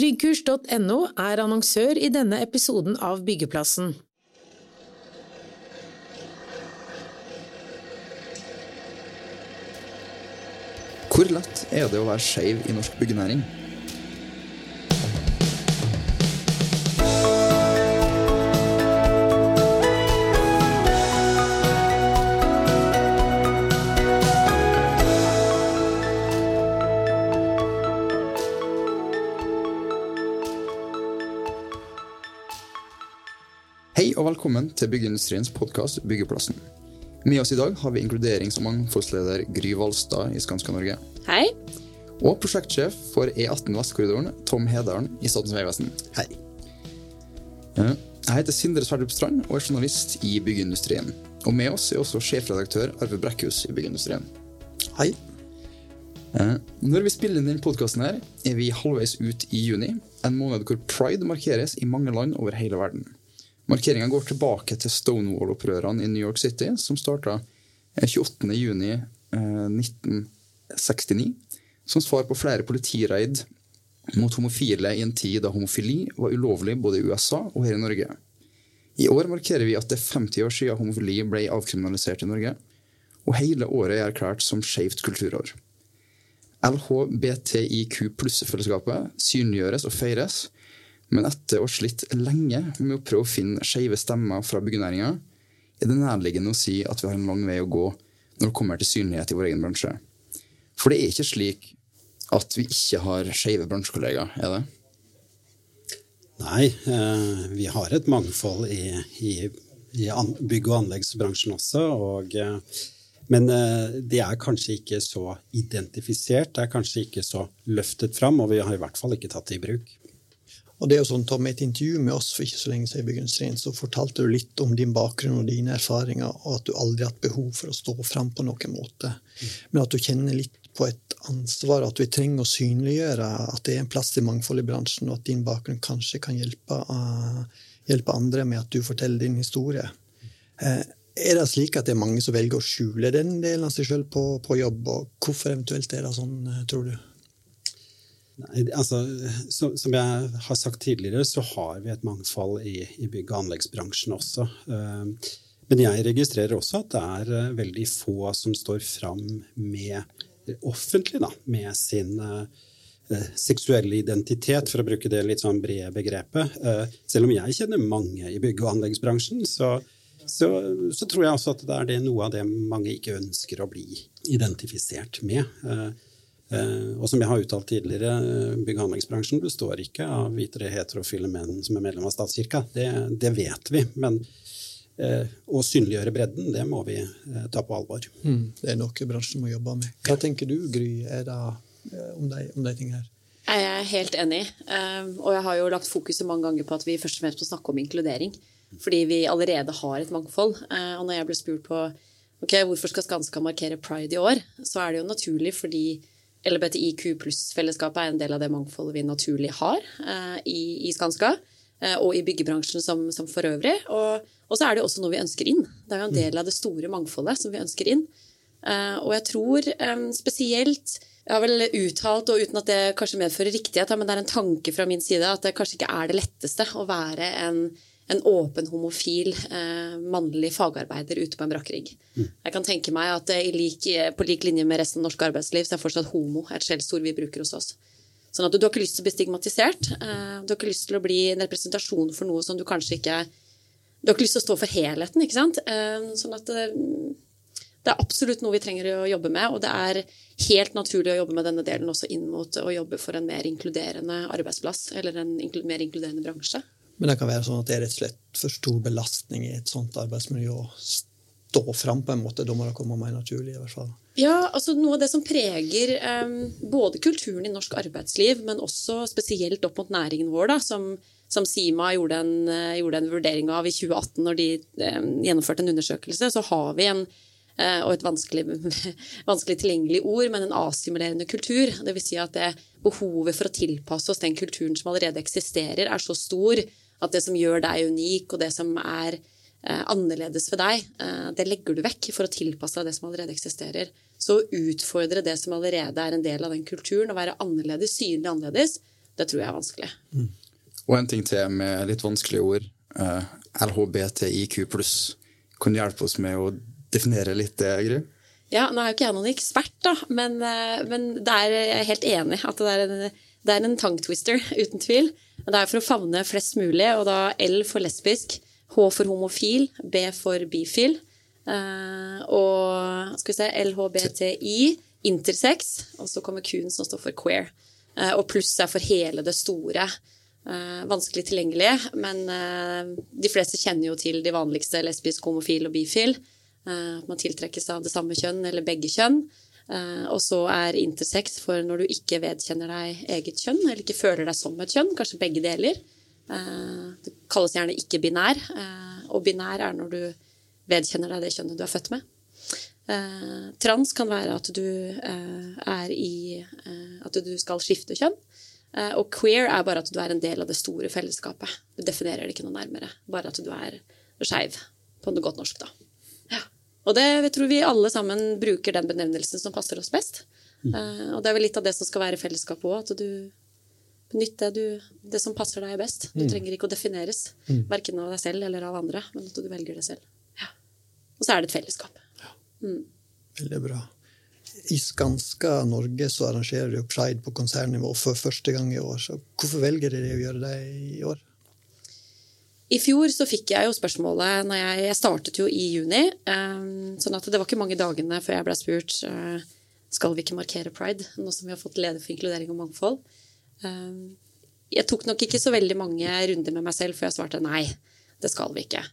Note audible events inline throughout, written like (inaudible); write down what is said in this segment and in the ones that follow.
Tryggkurs.no er annonsør i denne episoden av Byggeplassen. Hvor lett er det å være skeiv i norsk byggenæring? Til Byggeindustriens podkast Byggeplassen. Med oss i dag har vi inkluderings- og mangfoldsleder Gry Valstad i Skanska Norge. Hei. Og prosjektsjef for E18 Vestkorridoren, Tom Hedalen i Statens vegvesen. Hei. Jeg heter Sindre Sverdrup Strand og er journalist i byggeindustrien. Og med oss er også sjefredaktør Arve Brekkhus i byggeindustrien. Hei. Når vi spiller inn denne podkasten, er vi halvveis ut i juni. En måned hvor pride markeres i mange land over hele verden. Markeringa går tilbake til Stonewall-opprørene i New York City, som starta 28.6.1969, som svar på flere politireid mot homofile i en tid da homofili var ulovlig både i USA og her i Norge. I år markerer vi at det er 50 år siden homofili ble avkriminalisert i Norge, og hele året er erklært som skeivt kulturår. LHBTIQ pluss-fellesskapet synliggjøres og feires, men etter å ha slitt lenge med å prøve å finne skeive stemmer fra byggenæringa, er det nærliggende å si at vi har en lang vei å gå når det kommer til synlighet i vår egen bransje. For det er ikke slik at vi ikke har skeive bransjekollegaer, er det? Nei, eh, vi har et mangfold i, i, i bygg- og anleggsbransjen også. Og, eh, men eh, det er kanskje ikke så identifisert, det er kanskje ikke så løftet fram, og vi har i hvert fall ikke tatt det i bruk. Og det er jo sånn, Tom, I et intervju med oss for ikke så lenge siden i så fortalte du litt om din bakgrunn og dine erfaringer, og at du aldri har hatt behov for å stå fram på noen måte. Men at du kjenner litt på et ansvar, at vi trenger å synliggjøre at det er en plass til mangfold i bransjen, og at din bakgrunn kanskje kan hjelpe, uh, hjelpe andre med at du forteller din historie. Uh, er det slik at det er mange som velger å skjule den delen av seg sjøl på, på, jobb, og hvorfor eventuelt er det sånn, uh, tror du? Altså, som, jeg har sagt tidligere, så har vi et mangfold i, i bygg- og anleggsbransjen også. Men jeg registrerer også at det er veldig få som står fram med offentlig da, med sin uh, seksuelle identitet, for å bruke det litt sånn brede begrepet. Selv om jeg kjenner mange i bygg- og anleggsbransjen, så, så, så, tror jeg også at det er det noe av det mange ikke ønsker å bli identifisert med. Uh, og som jeg har uttalt tidligere, bygg- og anleggsbransjen består ikke av hvitere heterofile menn som er medlem av statskirka. Det, det vet vi. men å synliggjøre bredden, det må vi ta på alvor. Mm, det er noe bransjen må jobbe med. Hva tenker du, Gry, er det om de, om de tingene her? Jeg er helt enig, og jeg har jo lagt fokuset mange ganger på at vi først og fremst må snakke om inkludering. Fordi vi allerede har et mangfold. Og når jeg ble spurt på ok, hvorfor skal Skanska markere pride i år, så er det jo naturlig fordi LBTIQ pluss-fellesskapet er en del av det mangfoldet vi naturlig har i, i Skanska og i byggebransjen som, som for øvrig. Og, og, så er det jo også noe vi ønsker inn. Det er jo en del av det store mangfoldet som vi ønsker inn. Uh, og jeg tror spesielt Jeg har vel uttalt, og uten at det kanskje medfører riktighet, men det er en tanke fra min side at det kanskje ikke er det letteste å være en, en åpen, homofil, eh, mannlig fagarbeider ute på en brakkerigg. Mm. Jeg kan tenke meg at lik, på lik linje med resten av norsk arbeidsliv, så er fortsatt homo et skjellsord vi bruker hos oss. Sånn at du, du, har ikke lyst til å bli stigmatisert. Eh, du har ikke lyst til å bli en representasjon for noe som du kanskje ikke Du har ikke lyst til å stå for helheten, ikke sant? Eh, sånn at uh, det er absolutt noe vi trenger å jobbe med, og det er helt naturlig å jobbe med denne delen også inn mot å jobbe for en mer inkluderende arbeidsplass, eller en mer inkluderende bransje. Men det kan være sånn at det er rett og slett for stor belastning i et sånt arbeidsmiljø å stå fram på en måte. Da må det komme mer naturlig, i hvert fall. Ja, altså Noe av det som preger um, både kulturen i norsk arbeidsliv, men også spesielt opp mot næringen vår, da, som, som Sima gjorde en, uh, gjorde en, vurdering av i 2018 når de um, gjennomførte en undersøkelse, så har vi en uh, og et vanskelig, (laughs) vanskelig, tilgjengelig ord, men en asimulerende kultur. Vil si at behovet for å tilpasse oss den kulturen som allerede eksisterer, er så stor at det som gjør deg unik, og det som er eh, annerledes ved deg, eh, det legger du vekk for å tilpasse deg det som allerede eksisterer. Så å utfordre det som allerede er en del av den kulturen, å være annerledes, synlig annerledes, Det tror jeg er vanskelig. Og en ting til med litt vanskelige ord. Eh, LHBTIQ pluss. Kan du hjelpe oss med å definere litt det, Gry? Ja, Nå er jo ikke jeg noen ekspert, da, men, uh, men er, jeg er helt enig at det er en, det er en tongue twister, (laughs) uten tvil. Det er for å favne flest mulig, og da L for lesbisk, H for homofil, B for bifil. Uh, og skal vi se, LHBTI, intersex, og så kommer Q-en som står for queer. Uh, og pluss er for hele det store. Uh, vanskelig tilgjengelig, men de fleste kjenner jo til de vanligste lesbisk, homofil og bifil. At man tiltrekkes av det samme kjønn eller begge kjønn. Og så er intersex for når du ikke vedkjenner deg eget kjønn, eller ikke føler deg som et kjønn, kanskje begge deler. det kalles gjerne ikke-binær, og binær er når du vedkjenner deg det kjønnet du er født med. Eh, trans kan være at du eh, i eh, At du skal skifte kjønn. Eh, og queer er bare at du er en del av det store fellesskapet. Du definerer det ikke noe nærmere. Bare at du er skeiv, på noe godt norsk, da. Ja. Og det jeg tror vi alle sammen bruker den benevnelsen som passer oss best. Mm. og det er vel litt av det som skal være fellesskapet òg. At du benytter det, det, som passer deg best. Du mm. trenger ikke å defineres. Mm. Verken av deg selv eller av andre, men at du velger det selv. Og så er det et fellesskap. Ja. Mm. Veldig bra. I Skanska Norge så arrangerer du pride på konsernnivå for første gang i år. Så hvorfor velger dere å gjøre det i år? I fjor så fikk jeg jo spørsmålet når jeg, jeg startet jo i juni. Um, sånn at det var ikke mange dagene før jeg ble spurt uh, skal vi ikke markere pride, nå som vi har fått leder for inkludering og mangfold. Um, jeg tok nok ikke så veldig mange runder med meg selv før jeg svarte nei, det skal vi ikke.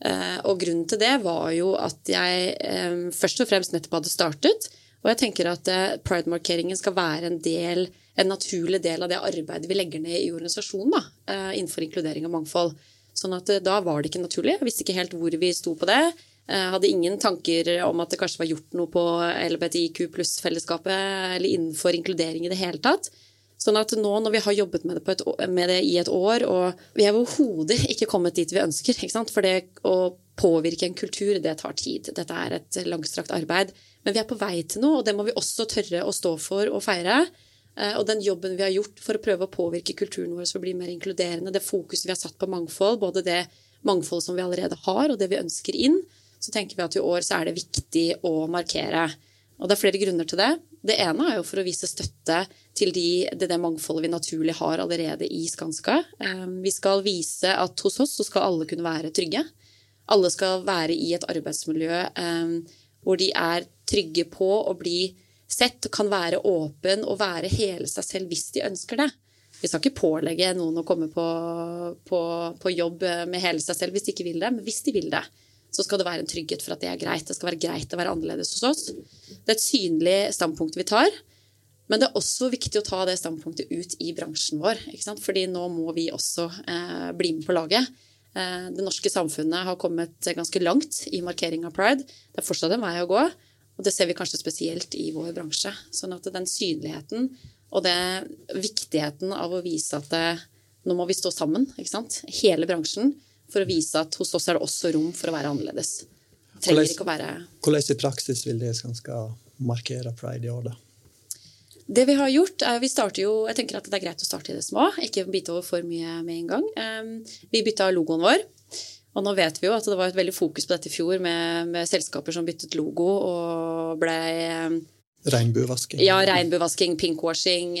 Eh, og grunnen til det var jo at jeg eh, først og fremst nettopp hadde startet. Og jeg tenker at pride-markeringen skal være en, del, en naturlig del av det arbeidet vi legger ned i organisasjonen da, innenfor inkludering og mangfold. Sånn at da var det ikke naturlig. Jeg visste ikke helt hvor vi sto på det. Jeg hadde ingen tanker om at det kanskje var gjort noe på LBTIQ pluss-fellesskapet eller innenfor inkludering i det hele tatt. Sånn at nå når vi har jobbet med det, et, med det i et år, og vi er overhodet ikke kommet dit vi ønsker For det å påvirke en kultur, det tar tid. Dette er et langstrakt arbeid. Men vi er på vei til noe, og det må vi også tørre å stå for og feire. Eh, og den jobben vi har gjort for å prøve å påvirke kulturen vår for å bli mer inkluderende, det fokuset vi har satt på mangfold, både det mangfoldet som vi allerede har, og det vi ønsker inn, så tenker vi at i år så er det viktig å markere. Og det er flere grunner til det. Det ene er jo for å vise støtte til de, det, det, mangfoldet vi naturlig har allerede i Skanska. Ehm, vi skal vise at hos oss så skal alle kunne være trygge. Alle skal være i et arbeidsmiljø ehm, hvor de er trygge på å bli sett, kan være åpen og være hele seg selv hvis de ønsker det. Vi skal ikke pålegge noen å komme på, på, på jobb med hele seg selv hvis de ikke vil det, men hvis de vil det så skal det være en trygghet for at det er greit. Det skal være greit å være annerledes hos oss. Det er et synlig standpunkt vi tar. Men det er også viktig å ta det standpunktet ut i bransjen vår. Fordi nå må vi også eh, bli med på laget. Eh, det norske samfunnet har kommet ganske langt i markering av pride. Det er fortsatt en vei å gå, og det ser vi kanskje spesielt i vår bransje. Sånn at den synligheten og det viktigheten av å vise at det, nå må vi stå sammen, hele bransjen, for å vise at hos oss er det også rom for å være annerledes. Trenger ikke å være Hvordan i praksis vil det skal markere pride i år, da? Det vi har gjort, er vi starter jo Jeg tenker at det er greit å starte i det små, ikke bite over for mye med en gang. Vi bytta logoen vår. Og nå vet vi jo at det var et veldig fokus på dette i fjor med, med selskaper som byttet logo og ble Regnbuevasking. Ja, regnbuevasking, pinkwashing.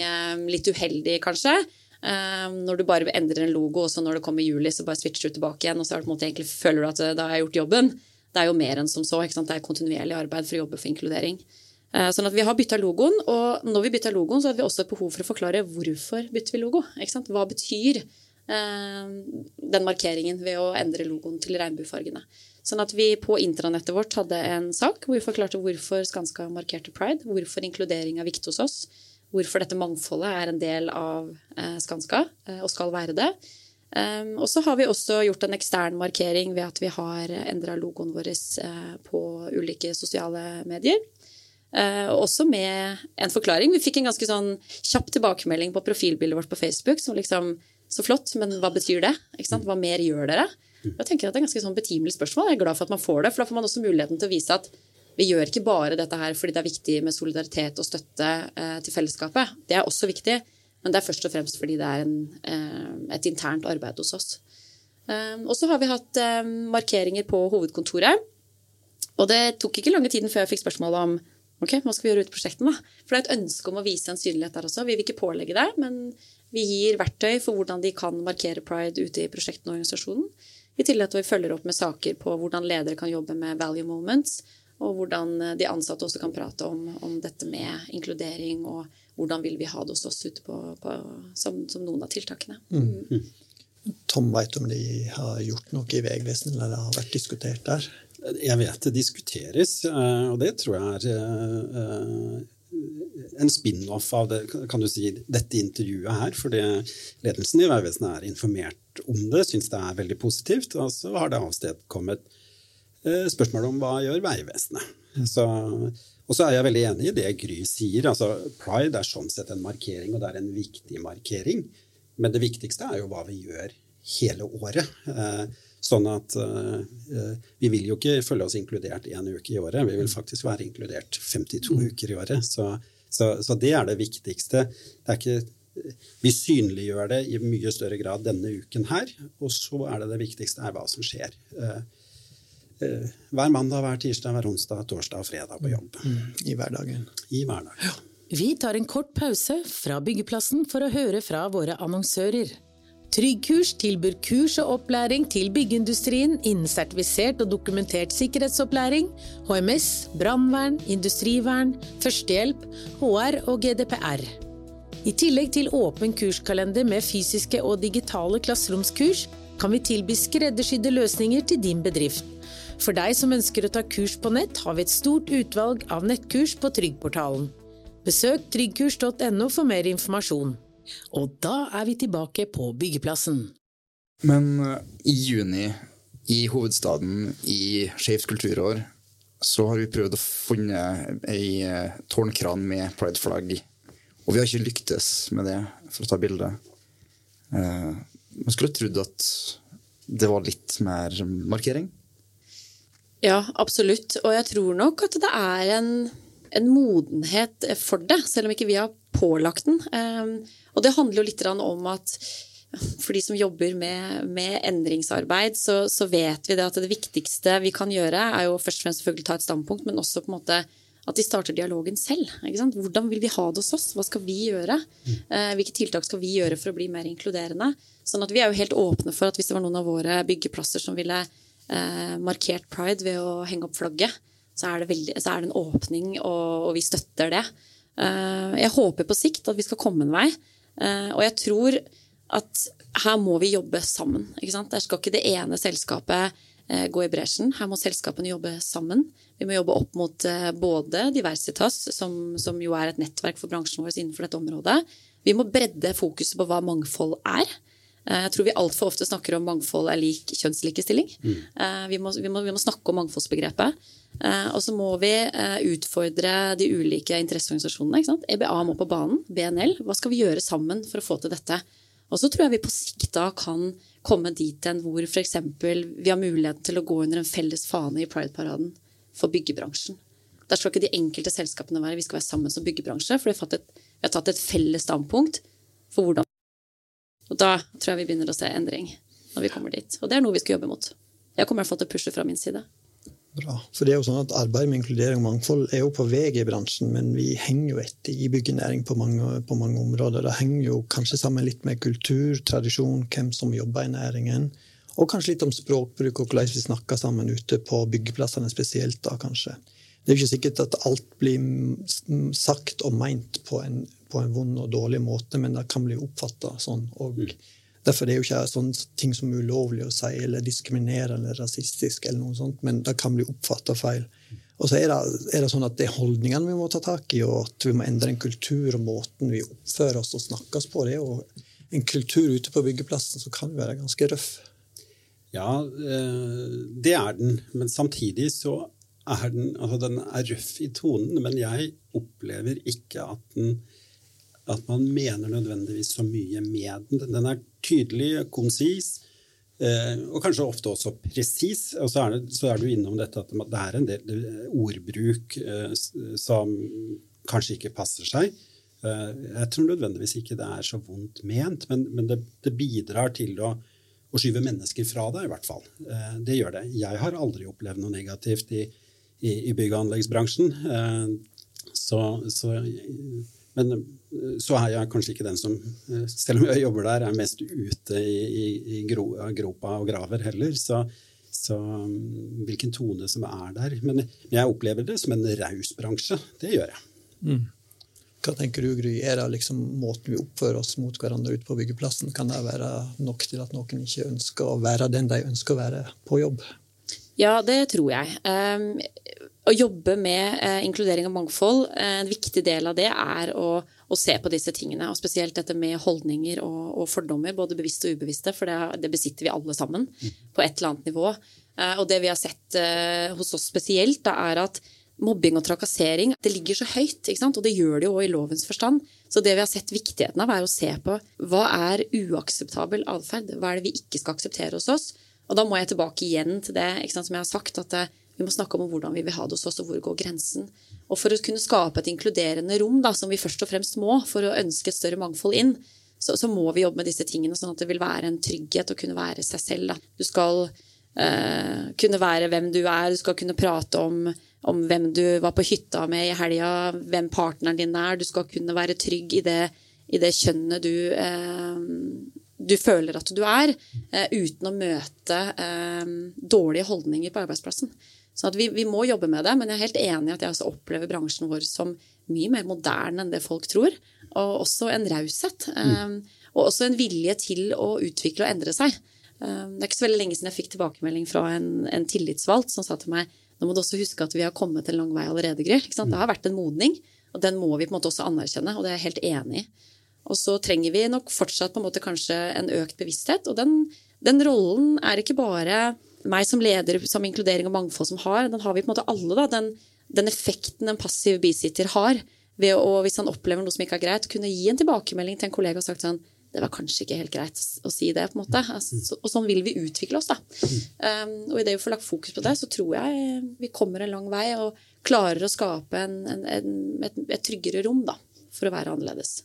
Litt uheldig, kanskje. Um, når du bare endrer en logo, og så når det kommer juli, så bare switcher du tilbake igjen, og så egentlig føler du at eh, da har jeg gjort jobben. Det er jo mer enn som så. Det er kontinuerlig arbeid for å jobbe for inkludering. Sånn at Vi har bytta logoen, og når vi bytta logoen, så hadde vi også et behov for å forklare hvorfor bytter vi logo. Hva betyr den markeringen ved å endre logoen til regnbuefargene? Sånn at vi på intranettet vårt hadde en sak hvor vi forklarte hvorfor Skanska markerte pride, hvorfor inkludering er viktig hos oss hvorfor dette mangfoldet er en del av eh, Skanska eh, og skal være det. Um, og så har vi også gjort en ekstern markering ved at vi har endra logoen vår uh, på ulike sosiale medier. Uh, også med en forklaring. Vi fikk en ganske sånn kjapp tilbakemelding på profilbildet vårt på Facebook. som liksom, Så flott, men hva betyr det? Hva mer gjør dere? Jeg tenker at Det er ganske sånn betimelig spørsmål. Jeg er glad for at man får det, for da får man også muligheten til å vise at vi gjør ikke bare dette her fordi det er viktig med solidaritet og støtte eh, til fellesskapet. Det er også viktig. Men det er først og fremst fordi det er en, eh, et internt arbeid hos oss. Eh, og så har vi hatt markeringer på hovedkontoret. Og det tok ikke lange tiden før jeg fikk spørsmål om ok, hva skal vi gjøre ute i prosjektene. da? For det er et ønske om å vise en synlighet der også. Vi vil ikke pålegge det, men vi gir verktøy for hvordan de kan markere pride ute i prosjektene og organisasjonen. I tillegg til at vi følger opp med saker på hvordan ledere kan jobbe med value moments, og hvordan de ansatte også kan prate om, om dette med inkludering, og hvordan vil vi ha det hos oss ute på, på, som, som, noen av tiltakene. Mm. Tom, veit om de har gjort noe i Vegvesenet, eller det har vært diskutert der? Jeg vet det diskuteres, eh, og det tror jeg er eh, en spin-off av det, kan du si, dette intervjuet her. Fordi ledelsen i Vegvesenet er informert om det, syns det er veldig positivt. Og så har det avstedkommet eh, spørsmål om hva gjør Vegvesenet. Og så er jeg veldig enig i det Gry sier. altså Pride er sånn sett en markering, og det er en viktig markering. Men det viktigste er jo hva vi gjør hele året. Sånn at uh, vi vil jo ikke føle oss inkludert én uke i året, vi vil faktisk være inkludert 52 mm. uker i året. Så, så, så, det er det viktigste. Det er ikke, vi synliggjør det i mye større grad denne uken her, og så er det det viktigste er hva som skjer. Uh, uh, hver mandag, hver tirsdag, hver onsdag, torsdag og fredag på jobb. Mm, I hverdagen. I hverdagen. Ja. Vi tar en kort pause fra byggeplassen for å høre fra våre annonsører. Tryggkurs tilbyr kurs og opplæring til byggeindustrien innen sertifisert og dokumentert sikkerhetsopplæring, HMS, brannvern, industrivern, førstehjelp, HR og GDPR. I tillegg til åpen kurskalender med fysiske og digitale klasseromskurs, kan vi tilby skreddersydde løsninger til din bedrift. For deg som ønsker å ta kurs på nett, har vi et stort utvalg av nettkurs på Tryggportalen. Besøk tryggkurs.no for mer informasjon. Og da er vi tilbake på byggeplassen. Men uh, i juni, i hovedstaden, i Skeivt kulturår, så har vi prøvd å finne ei uh, tårnkran med prideflagg. Og vi har ikke lyktes med det, for å ta bilde. Uh, man skulle trodd at det var litt mer markering. Ja, absolutt. Og jeg tror nok at det er en, en modenhet for det, selv om ikke vi har pålagt den. Og det handler jo litt om at for de som jobber med, med endringsarbeid, så, så, vet vi det at det viktigste vi kan gjøre, er jo først og fremst selvfølgelig ta et standpunkt, men også på en måte at de starter dialogen selv. Hvordan vil vi ha det hos oss? Hva skal vi gjøre? Eh, hvilke tiltak skal vi gjøre for å bli mer inkluderende? Sånn at Vi er jo helt åpne for at hvis det var noen av våre byggeplasser som ville eh, markert pride ved å henge opp flagget, så er det, veldig, så er det en åpning, og, og vi støtter det. Eh, jeg håper på sikt at vi skal komme en vei. Eh, og jeg tror at her må vi jobbe sammen. Der skal ikke det ene selskapet eh, gå i bresjen. Her må selskapene jobbe sammen. Vi må jobbe opp mot både Diversitas, som, som jo er et nettverk for bransjen vår innenfor dette området. Vi må bredde fokuset på hva mangfold er. Jeg tror vi altfor ofte snakker om mangfold er lik kjønnslikestilling. Mm. Vi, må, vi, må, vi, må, snakke om mangfoldsbegrepet. Og så må vi utfordre de ulike interesseorganisasjonene. EBA må på banen. BNL. Hva skal vi gjøre sammen for å få til dette? Og så tror jeg vi på sikt da kan komme dit hen hvor f.eks. vi har muligheten til å gå under en felles fane i Pride-paraden for byggebransjen. Der skal ikke de enkelte selskapene være. Vi skal være sammen som byggebransje, for vi har, et, vi har tatt et felles standpunkt for hvordan og da tror jeg vi begynner å se endring når vi kommer dit. Og det er noe vi skal jobbe mot. Jeg kommer i hvert fall til å pushe fra min side. Bra. For det er jo sånn at Arbeid med inkludering og mangfold er jo på vei i bransjen, men vi henger jo etter i byggenæring på mange, på mange områder. Det henger jo kanskje sammen litt med kultur, tradisjon, hvem som jobber i næringen. Og kanskje litt om språkbruk og hvordan vi snakker sammen ute på byggeplassene spesielt. da kanskje. Det er ikke sikkert at alt blir sagt og meint på en på en vond og dårlig måte, men det kan bli oppfatta sånn. og mm. Derfor er det jo ikke sånne ting som er ulovlig å si, eller diskriminere eller rasistisk, eller noe sånt, men det kan bli oppfatta feil. Og så er det, er det, sånn at det er holdningene vi må ta tak i, og at vi må endre en kultur og måten vi oppfører oss og snakkes på. Det og en kultur ute på byggeplassen som kan være ganske røff. Ja, eh, det er den. Men samtidig så er den, altså den er røff i tonen. Men jeg opplever ikke at den at man mener nødvendigvis så mye med den. Den er tydelig, konsis, eh, og kanskje ofte også presis. Og så er, det, så er, du innom dette at det er en del ordbruk eh, som kanskje ikke passer seg. Eh, jeg tror nødvendigvis ikke det er så vondt ment, men, men det, det, bidrar til å, å, skyve mennesker fra deg, i hvert fall. Eh, det gjør det. Jeg har aldri opplevd noe negativt i, i, i bygg- og anleggsbransjen. Så, så, men så er jeg kanskje ikke den som, selv om jeg jobber der, er mest ute i, i, i gropa og graver heller. Så, så um, hvilken tone som er der. Men jeg opplever det som en raus bransje. Det gjør jeg. Mm. Hva tenker du, Gry? Er det liksom måten vi oppfører oss mot hverandre ute på byggeplassen? Kan det være nok til at noen ikke ønsker å være den de ønsker å være på jobb? Ja, det tror jeg. Um, å jobbe med uh, inkludering og mangfold, uh, en viktig del av det er å, å, se på disse tingene. Og spesielt dette med holdninger og, og fordommer, både bevisste og ubevisste. For det, det, besitter vi alle sammen på et eller annet nivå. Uh, og det vi har sett hos oss spesielt, da, er at mobbing og trakassering det ligger så høyt, og det gjør det jo òg i lovens forstand. Så det vi har sett viktigheten av, er å se på hva er uakseptabel atferd. Hva er det vi ikke skal akseptere hos oss? Og da må jeg tilbake igjen til det sant, som jeg har sagt, at eh, vi må snakke om hvordan vi vil ha det hos oss, og hvor går grensen. Og for å kunne skape et inkluderende rom, da, som vi først og fremst må, for å ønske et større mangfold inn, så, så må vi jobbe med disse tingene, sånn at det vil være en trygghet å kunne være seg selv. Da. Du skal uh, kunne være hvem du er, du skal kunne prate om, om hvem du var på hytta med i helga, hvem partneren din er. Du skal kunne være trygg i det, i det kjønnet du uh, du føler at du er, uh, uten å møte uh, dårlige holdninger på arbeidsplassen. Så vi, vi, må jobbe med det, men jeg er helt enig i at jeg også opplever bransjen vår som mye mer moderne enn det folk tror. Og også en raushet. Um, og også en vilje til å utvikle og endre seg. Det er ikke så veldig lenge siden jeg fikk tilbakemelding fra en, en tillitsvalgt som sa til meg nå må du også huske at vi har kommet en lang vei allerede, Gry. Det har vært en modning, og den må vi på en måte også anerkjenne, og det er jeg helt enig i. Og så trenger vi nok fortsatt på en måte kanskje en økt bevissthet. Og den, den rollen er ikke bare meg som leder som inkludering og mangfold som har, den har vi på en måte alle. da, Den, den effekten en passiv bisitter har ved å, hvis han opplever noe som ikke er greit, kunne gi en tilbakemelding til en kollega og sagt sånn det var kanskje ikke helt greit å si det. på en måte. Altså, og sånn vil vi utvikle oss. da. Um, og idet vi får lagt fokus på det, så tror jeg vi kommer en lang vei og klarer å skape en, en, en, et, et, tryggere rom da, for å være annerledes.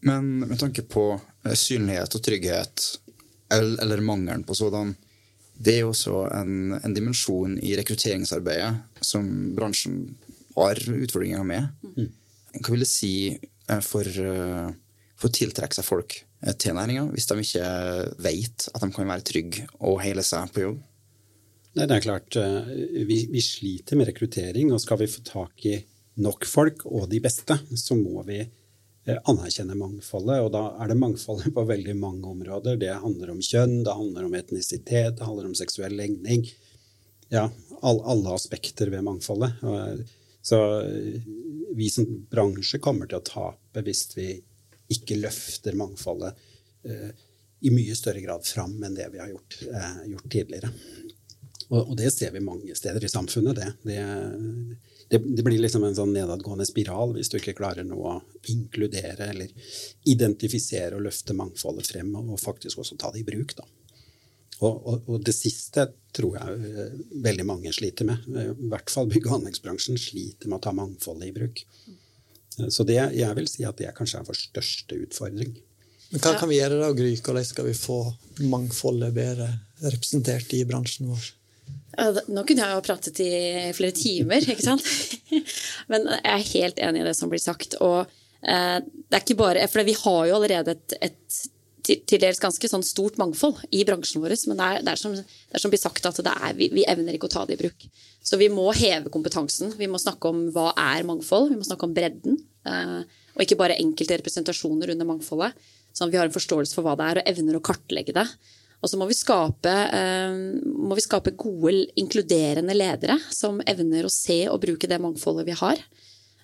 Men med tanke på eh, synlighet og trygghet, eller mangelen på sådan, det er jo også en, en dimensjon i rekrutteringsarbeidet som bransjen har utfordringer med. Mm. Hva vil det si eh, for, eh, for å tiltrekke seg folk til næringa, hvis de ikke vet at de kan være trygge og hele seg på jobb? Nei, det er klart, vi, vi, sliter med rekruttering, og skal vi få tak i nok folk, og de beste, så må vi Eh, anerkjenner mangfoldet. Og da er det mangfoldet på veldig mange områder. Det handler om kjønn, det handler om etnisitet, det handler om seksuell legning. Ja, alle aspekter ved mangfoldet. Så eh, vi som bransje kommer til å tape hvis vi ikke løfter mangfoldet eh, i mye større grad fram enn det vi har gjort, gjort tidligere. Og, det ser vi mange steder i samfunnet. det. det det, det, blir liksom en sånn nedadgående spiral hvis du ikke klarer noe å inkludere eller identifisere og løfte mangfoldet frem, og faktisk også ta det i bruk. da. Og, og, og, det siste tror jeg eh, veldig mange sliter med. Eh, I hvert fall bygg- og anleggsbransjen sliter med å ta mangfoldet i bruk. Eh, så det, jeg vil si at det kanskje er vår største utfordring. Men Hva kan vi gjøre da, Gry? Hvordan skal vi få mangfoldet bedre representert i bransjen vår? Nå kunne jeg jo pratet i flere timer, ikke sant? (laughs) Men jeg er helt enig i det som blir sagt. Og eh, det er ikke bare For vi har jo allerede et, et til dels ganske sånn stort mangfold i bransjen vår. Men det er, det er, som, det er som, blir sagt, at er, vi, vi, evner ikke å ta det i bruk. Så vi må heve kompetansen. Vi må snakke om hva er mangfold. Vi må snakke om bredden. Eh, og ikke bare enkelte representasjoner under mangfoldet. Sånn at vi har en forståelse for hva det er, og evner å kartlegge det. Og så må vi skape, eh, må vi skape gode, inkluderende ledere som evner å se og bruke det mangfoldet vi har.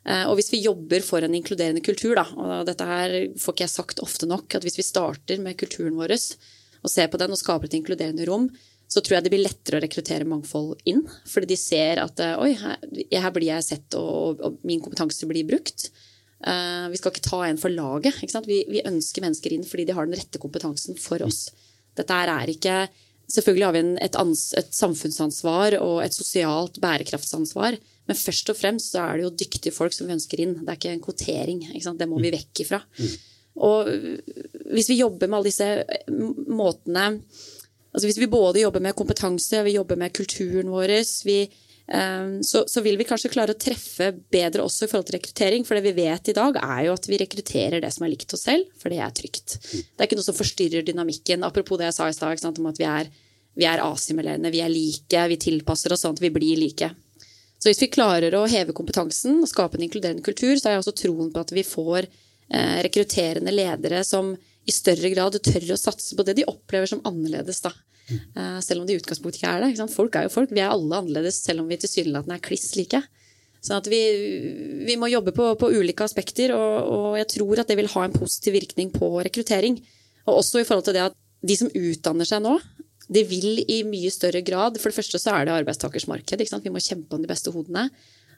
Eh, og hvis vi jobber for en inkluderende kultur, da, og dette her får ikke jeg sagt ofte nok, at hvis vi starter med kulturen vår og ser på den og skaper et inkluderende rom, så tror jeg det blir lettere å rekruttere mangfold inn. Fordi de ser at eh, oi, her, her blir jeg sett, og, og, min kompetanse blir brukt. Uh, vi skal ikke ta en for laget. Vi, vi, ønsker mennesker inn fordi de har den rette kompetansen for oss. Dette er ikke Selvfølgelig har vi et, et, samfunnsansvar og et sosialt bærekraftsansvar, Men først og fremst så er det jo dyktige folk som vi ønsker inn. Det er ikke en kvotering. Ikke det må vi vekk ifra. Og hvis vi jobber med alle disse måtene altså Hvis vi både jobber med kompetanse, vi jobber med kulturen vår, vi, så, så, vil vi kanskje klare å treffe bedre også i forhold til rekruttering. For det vi vet i dag, er jo at vi rekrutterer det som er likt oss selv, for det er trygt. Det er ikke noe som forstyrrer dynamikken. Apropos det jeg sa i stad, om at vi er, vi er assimilerende, vi er like, vi tilpasser oss sånn at vi blir like. Så hvis vi klarer å heve kompetansen og skape en inkluderende kultur, så har jeg også troen på at vi får eh, rekrutterende ledere som i større grad tør å satse på det de opplever som annerledes. da. Uh, selv om det i utgangspunktet ikke er det. Folk er jo folk. Vi er alle annerledes, selv om vi tilsynelatende er kliss like. Sånn at vi, vi må jobbe på, på ulike aspekter, og, og, jeg tror at det vil ha en positiv virkning på rekruttering. Og også i forhold til det at de som utdanner seg nå, de vil i mye større grad For det første så er det arbeidstakers marked. Vi må kjempe om de beste hodene.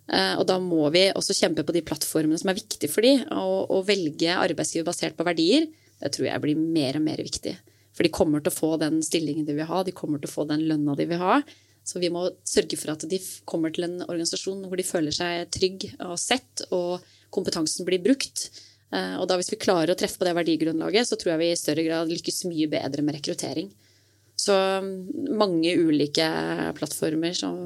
Uh, og da må vi også kjempe på de plattformene som er viktige for dem. Og, og velge arbeidsgiver basert på verdier, det tror jeg blir mer og mer viktig. For de kommer til å få den stillingen de vil ha, de kommer til å få den lønna de vil ha. Så vi må sørge for at de kommer til en organisasjon hvor de føler seg trygg og sett, og kompetansen blir brukt. Eh, og da hvis vi klarer å treffe på det verdigrunnlaget, så tror jeg vi i større grad lykkes mye bedre med rekruttering. Så mm, mange ulike plattformer som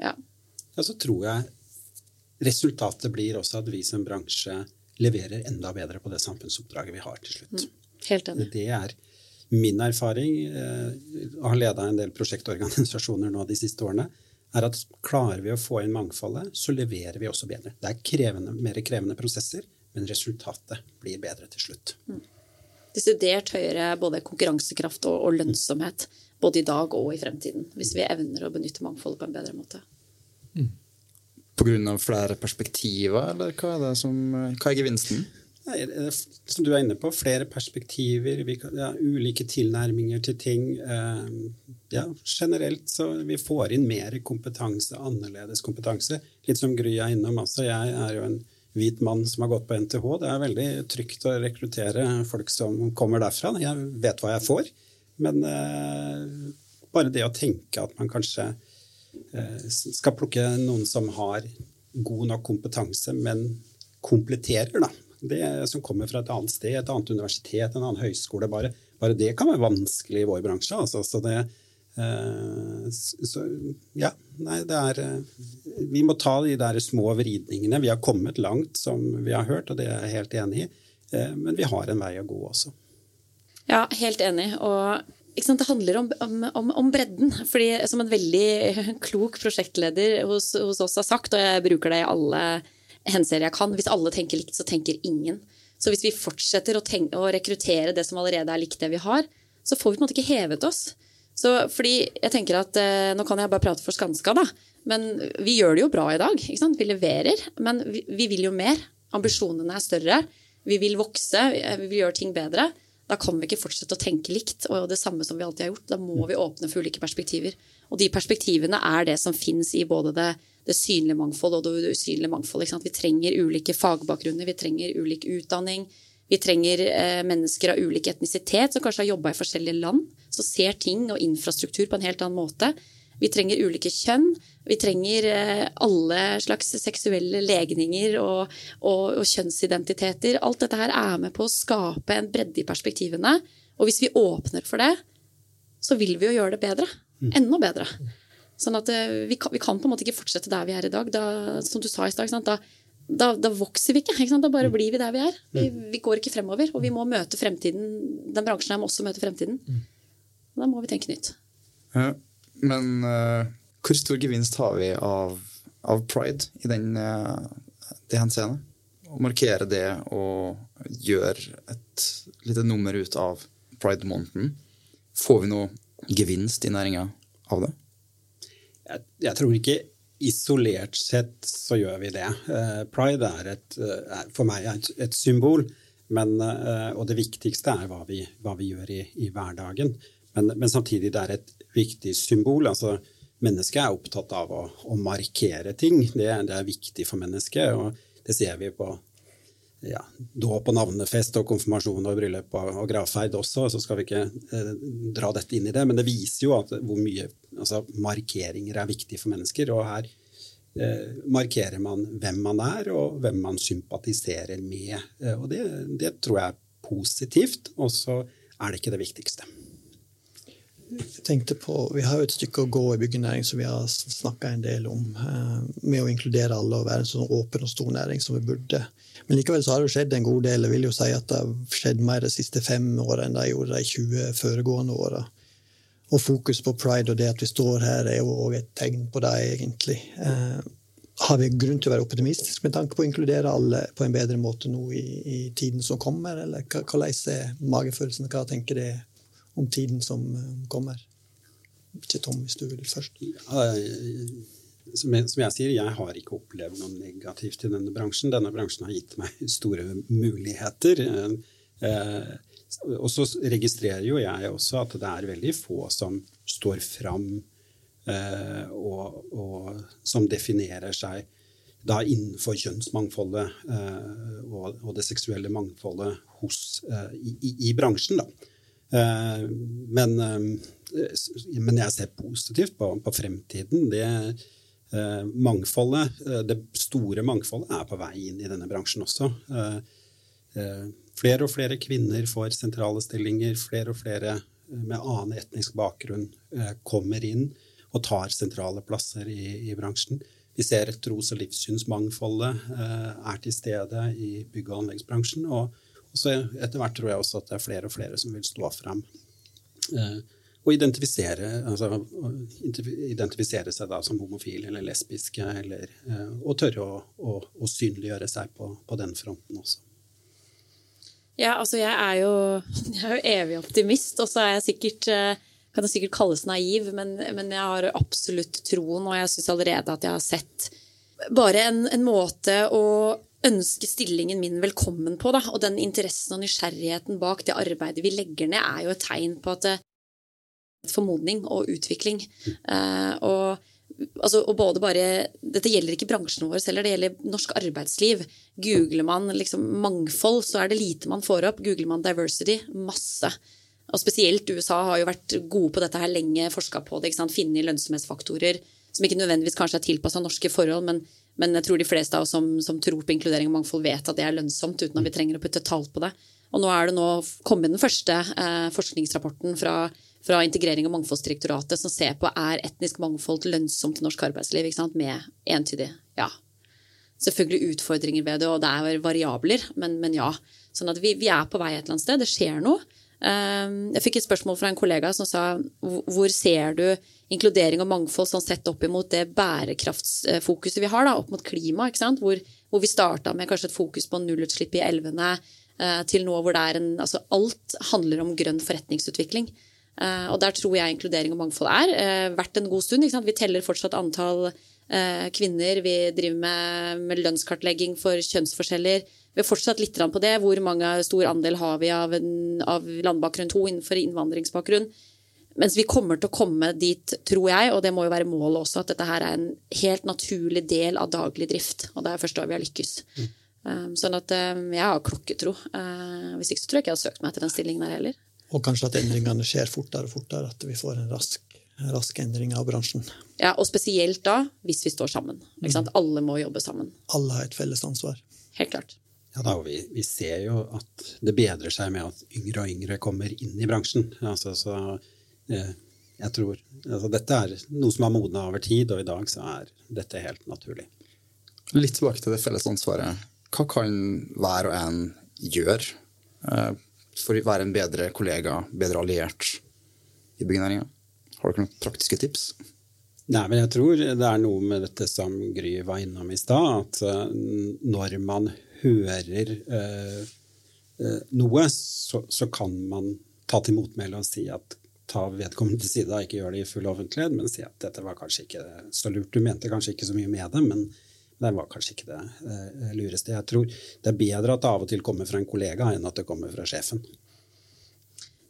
ja. ja. Så tror jeg resultatet blir også at vi som bransje leverer enda bedre på det samfunnsoppdraget vi har til slutt. Mm. Helt enig. Det er Min erfaring, eh, og har leda en del prosjektorganisasjoner nå de siste årene, er at klarer vi å få inn mangfoldet, så leverer vi også bedre. Det er krevende, mer krevende prosesser, men resultatet blir bedre til slutt. Mm. Desidert høyere både konkurransekraft og, og, lønnsomhet, både i dag og i fremtiden, hvis vi evner å benytte mangfoldet på en bedre måte. Mm. På grunn av flere perspektiver, eller hva er, som, hva er gevinsten? Som du er inne på, flere perspektiver, kan, ja, ulike tilnærminger til ting. Eh, ja, generelt så vi får inn mer kompetanse, annerledes kompetanse. Litt som Gry er innom også. Jeg er jo en hvit mann som har gått på NTH. Det er veldig trygt å rekruttere folk som kommer derfra. Jeg vet hva jeg får. Men eh, bare det å tenke at man kanskje eh, skal plukke noen som har god nok kompetanse, men kompletterer, da det som kommer fra et annet sted, et annet universitet, en annen høyskole. Bare, bare det kan være vanskelig i vår bransje. Altså. Så det, eh, så, ja, nei, det er eh, Vi må ta de der små vridningene. Vi har kommet langt, som vi har hørt, og det er jeg helt enig i. Eh, men vi har en vei å gå også. Ja, helt enig. Og det handler om, om, om, bredden. fordi Som en veldig klok prosjektleder hos, hos oss har sagt, og jeg bruker det i alle henser jeg kan. Hvis alle tenker likt, så tenker ingen. Så hvis vi fortsetter å, tenke, å, rekruttere det som allerede er likt det vi har, så får vi på en måte ikke hevet oss. Så fordi jeg tenker at, eh, Nå kan jeg bare prate for Skanska, da. Men vi gjør det jo bra i dag. Vi leverer. Men vi, vi, vil jo mer. Ambisjonene er større. Vi vil vokse. Vi vil gjøre ting bedre. Da kan vi ikke fortsette å tenke likt og det samme som vi alltid har gjort. Da må vi åpne for ulike perspektiver. Og de perspektivene er det som fins i både det det synlige mangfold og det usynlige mangfold. Vi trenger ulike fagbakgrunner, vi trenger ulik utdanning. Vi trenger eh, mennesker av ulik etnisitet som kanskje har jobba i forskjellige land, som ser ting og infrastruktur på en helt annen måte. Vi trenger ulike kjønn. Vi trenger eh, alle slags seksuelle legninger og, og, og, kjønnsidentiteter. Alt dette her er med på å skape en bredde i perspektivene. Og hvis vi åpner for det, så vil vi jo gjøre det bedre. Mm. Enda bedre. Sånn at eh, vi kan, vi kan, på en måte ikke fortsette der vi er i dag. Da, som du sa i stad, da, da, da, vokser vi ikke. ikke da bare mm. blir vi der vi er. Vi, mm. vi, går ikke fremover. Og vi må møte fremtiden. Den bransjen her må også møte fremtiden. Da må vi tenke nytt. Ja, men uh, hvor stor gevinst har vi av, av pride i den, uh, det henseende? Å markere det og gjøre et lite nummer ut av pride-måneden. Får vi noe gevinst i næringa av det? Jeg, jeg, tror ikke isolert sett så gjør vi det. Uh, pride er, et, uh, for meg et, et symbol, men, og det viktigste er hva vi, hva vi gjør i, i hverdagen. Men, men, samtidig det er et viktig symbol. altså Mennesket er opptatt av å, å markere ting. Det, det, er viktig for mennesket. og Det ser vi på ja, dåp og navnefest og konfirmasjon og bryllup og, og gravferd også, så skal vi ikke eh, dra dette inn i det. Men det viser jo at hvor mye altså, markeringer er viktig for mennesker. Og her eh, markerer man hvem man er, og hvem man sympatiserer med. Eh, og det, det tror jeg er positivt, og så er det ikke det viktigste. Tenkte på, Vi har jo et stykke å gå i byggenæring som vi har snakka en del om. Eh, med å inkludere alle og være en sånn åpen og stor næring som vi burde. Men likevel så har det skjedd en god del. Jeg vil jo si at det har skjedd mer de siste fem åra enn det gjorde de 20 foregående åra. Og fokus på pride og det at vi står her, er jo òg et tegn på det, egentlig. Eh, har vi grunn til å være optimistisk med tanke på å inkludere alle på en bedre måte nå i, i tiden som kommer, eller hvordan er magefølelsen? Hva tenker du om tiden som kommer? Ikke Tom, hvis du vil først. Som jeg, som jeg, sier, jeg har ikke opplevd noe negativt i denne bransjen. Denne bransjen har gitt meg (laughs) store muligheter. Eh, og så registrerer jo jeg også at det er veldig få som står fram eh, og, og, som definerer seg da innenfor kjønnsmangfoldet eh, og, det seksuelle mangfoldet hos, i, i, i, bransjen. Da. Eh, men, eh, men, jeg ser positivt på, på fremtiden. Det, Eh, mangfoldet, det store mangfoldet er på vei inn i denne bransjen også. Flere og flere kvinner får sentrale stillinger. Flere og flere med annen etnisk bakgrunn kommer inn og tar sentrale plasser i, i bransjen. Vi ser at tros- og livssynsmangfoldet er til stede i bygg- og anleggsbransjen. Og så etter hvert tror jeg også at det er flere og flere som vil stå frem eh, og identifisere, altså, identifisere seg da som homofil eller lesbiske, eller, eh, og tørre å, å, å synliggjøre seg på, på, den fronten også. Ja, altså jeg er jo, jeg er jo evig optimist, og så er jeg sikkert eh, kan det sikkert kalles naiv, men, men jeg har absolutt troen, og jeg syns allerede at jeg har sett bare en, en, måte å ønske stillingen min velkommen på, da. Og den interessen og nysgjerrigheten bak det arbeidet vi legger ned, er jo et tegn på at formodning og utvikling. Uh, og, altså, og, både bare Dette gjelder ikke bransjen vår heller, det gjelder norsk arbeidsliv. Googler man liksom mangfold, så er det lite man får opp. Googler man diversity, masse. Og spesielt USA har jo vært gode på dette her lenge, forska på det. ikke sant? Finne lønnsomhetsfaktorer som ikke nødvendigvis kanskje er tilpassa norske forhold, men, men, jeg tror de fleste av oss som, som, tror på inkludering og mangfold, vet at det er lønnsomt, uten at vi trenger å putte tall på det. Og nå er det nå kommet den første eh, forskningsrapporten fra fra Integrering og mangfoldsdirektoratet som ser på er etnisk mangfold lønnsomt i norsk arbeidsliv. Med entydig ja. Selvfølgelig utfordringer ved det, og det er variabler, men, men ja. Sånn at vi, vi, er på vei et eller annet sted. Det skjer noe. Ehm, jeg fikk et spørsmål fra en kollega som sa hvor ser du inkludering og mangfold sånn sett opp imot det bærekraftsfokuset vi har, da, opp mot klima? Hvor, hvor, vi starta med kanskje et fokus på nullutslipp i elvene, eh, til nå hvor det er en altså Alt handler om grønn forretningsutvikling. Uh, og der tror jeg inkludering og mangfold er. Uh, vært en god stund. Vi teller fortsatt antall kvinner. Vi driver med, med, lønnskartlegging for kjønnsforskjeller. Vi har fortsatt litt på det. Hvor mange stor andel har vi av, en, av landbakgrunn to innenfor innvandringsbakgrunn? Mens vi kommer til å komme dit, tror jeg, og det må jo være målet også, at dette her er en helt naturlig del av daglig drift. Og det er første år vi har lykkes. Mm. Um, sånn at um, jeg har klokketro. hvis ikke så tror jeg ikke jeg hadde søkt meg til den stillingen her heller. Og kanskje at endringene skjer fortere og fortere, at vi får en rask, rask endring av bransjen. Ja, Og spesielt da hvis vi står sammen. Mm. Alle må jobbe sammen. Alle har et felles ansvar. Helt klart. Ja, da, vi, vi, ser jo at det bedrer seg med at yngre og yngre kommer inn i bransjen. Altså, så, jeg tror altså, Dette er noe som har modna over tid, og i dag så er dette helt naturlig. Litt tilbake til det felles ansvaret. Hva kan hver og en gjøre eh, for å være en bedre kollega, bedre alliert i byggenæringa? Har dere noen praktiske tips? Nei, men jeg tror det er noe med dette som Gry var innom i stad, at uh, når man hører noe, så, så, kan man ta til motmæle og si at ta vedkommende til side, ikke gjøre det i full offentlighet, men si at dette var kanskje ikke så lurt. Du mente kanskje ikke så mye med det, men det var kanskje ikke det eh, lureste. Jeg tror det er bedre at det av og til kommer fra en kollega enn at det kommer fra sjefen.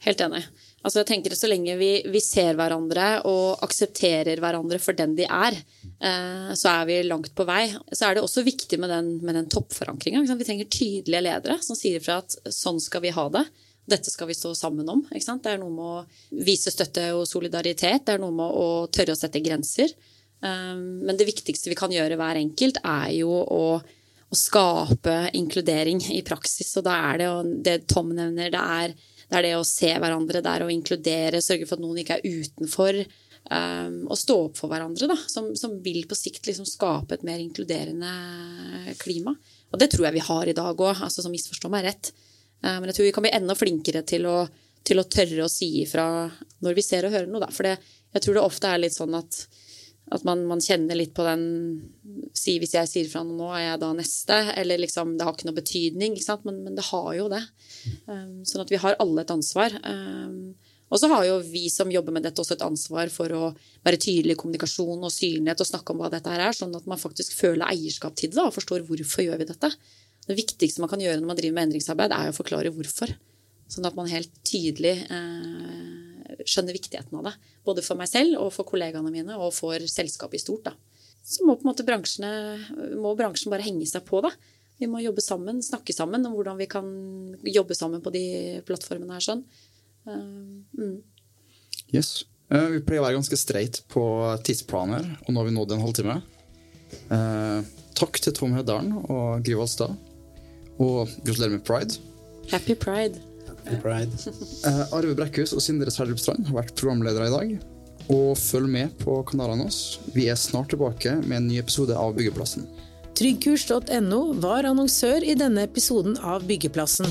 Helt enig. Altså jeg tenker Så lenge vi, vi, ser hverandre og aksepterer hverandre for den de er, eh, så er vi langt på vei. Så er det også viktig med den, med den toppforankringa. Vi trenger tydelige ledere som sier fra at sånn skal vi ha det. Dette skal vi stå sammen om. Det er noe med å vise støtte og solidaritet. Det er noe med å tørre å sette grenser. Um, men det viktigste vi kan gjøre hver enkelt, er jo å, å skape inkludering i praksis. Og da er det jo det Tom nevner, det er, det er, det å se hverandre, det er å inkludere, sørge for at noen ikke er utenfor. Um, og stå opp for hverandre, da, som, som vil på sikt liksom skape et mer inkluderende klima. Og det tror jeg vi har i dag òg, altså, så misforstå meg rett. Uh, men jeg tror vi kan bli enda flinkere til å, til å tørre å si ifra når vi ser og hører noe. For jeg tror det ofte er litt sånn at, at man, man, kjenner litt på den si, Hvis jeg sier fra noe nå, er jeg da neste? Eller liksom Det har ikke noe betydning, ikke men, men, det har jo det. Um, sånn at vi har alle et ansvar. Um, og så har jo vi som jobber med dette, også et ansvar for å være tydelig i kommunikasjon og synlighet og snakke om hva dette her er, sånn at man faktisk føler eierskap til det og forstår hvorfor gjør vi dette. Det viktigste man kan gjøre når man driver med endringsarbeid, er å forklare hvorfor. Sånn at man helt tydelig eh, skjønner viktigheten av det. Både for meg selv og for kollegaene mine og for selskapet i stort. Da. Så må må bransjen bare henge seg på. da. Vi må jobbe sammen, snakke sammen om hvordan vi kan jobbe sammen på de plattformene her. sånn. Uh, mm. Yes. Uh, vi pleier å være ganske streit på tidsplaner, og nå har vi nådd en halvtime. Uh, takk til Tom Høddalen og Gry Valstad. Og gratulerer med pride. Happy pride. Uh, Arve Brekkhus og Sindre Sverdrup har vært programledere i dag. Og følg med på kanalene våre. Vi er snart tilbake med en ny episode av Byggeplassen. Tryggkurs.no var annonsør i denne episoden av Byggeplassen.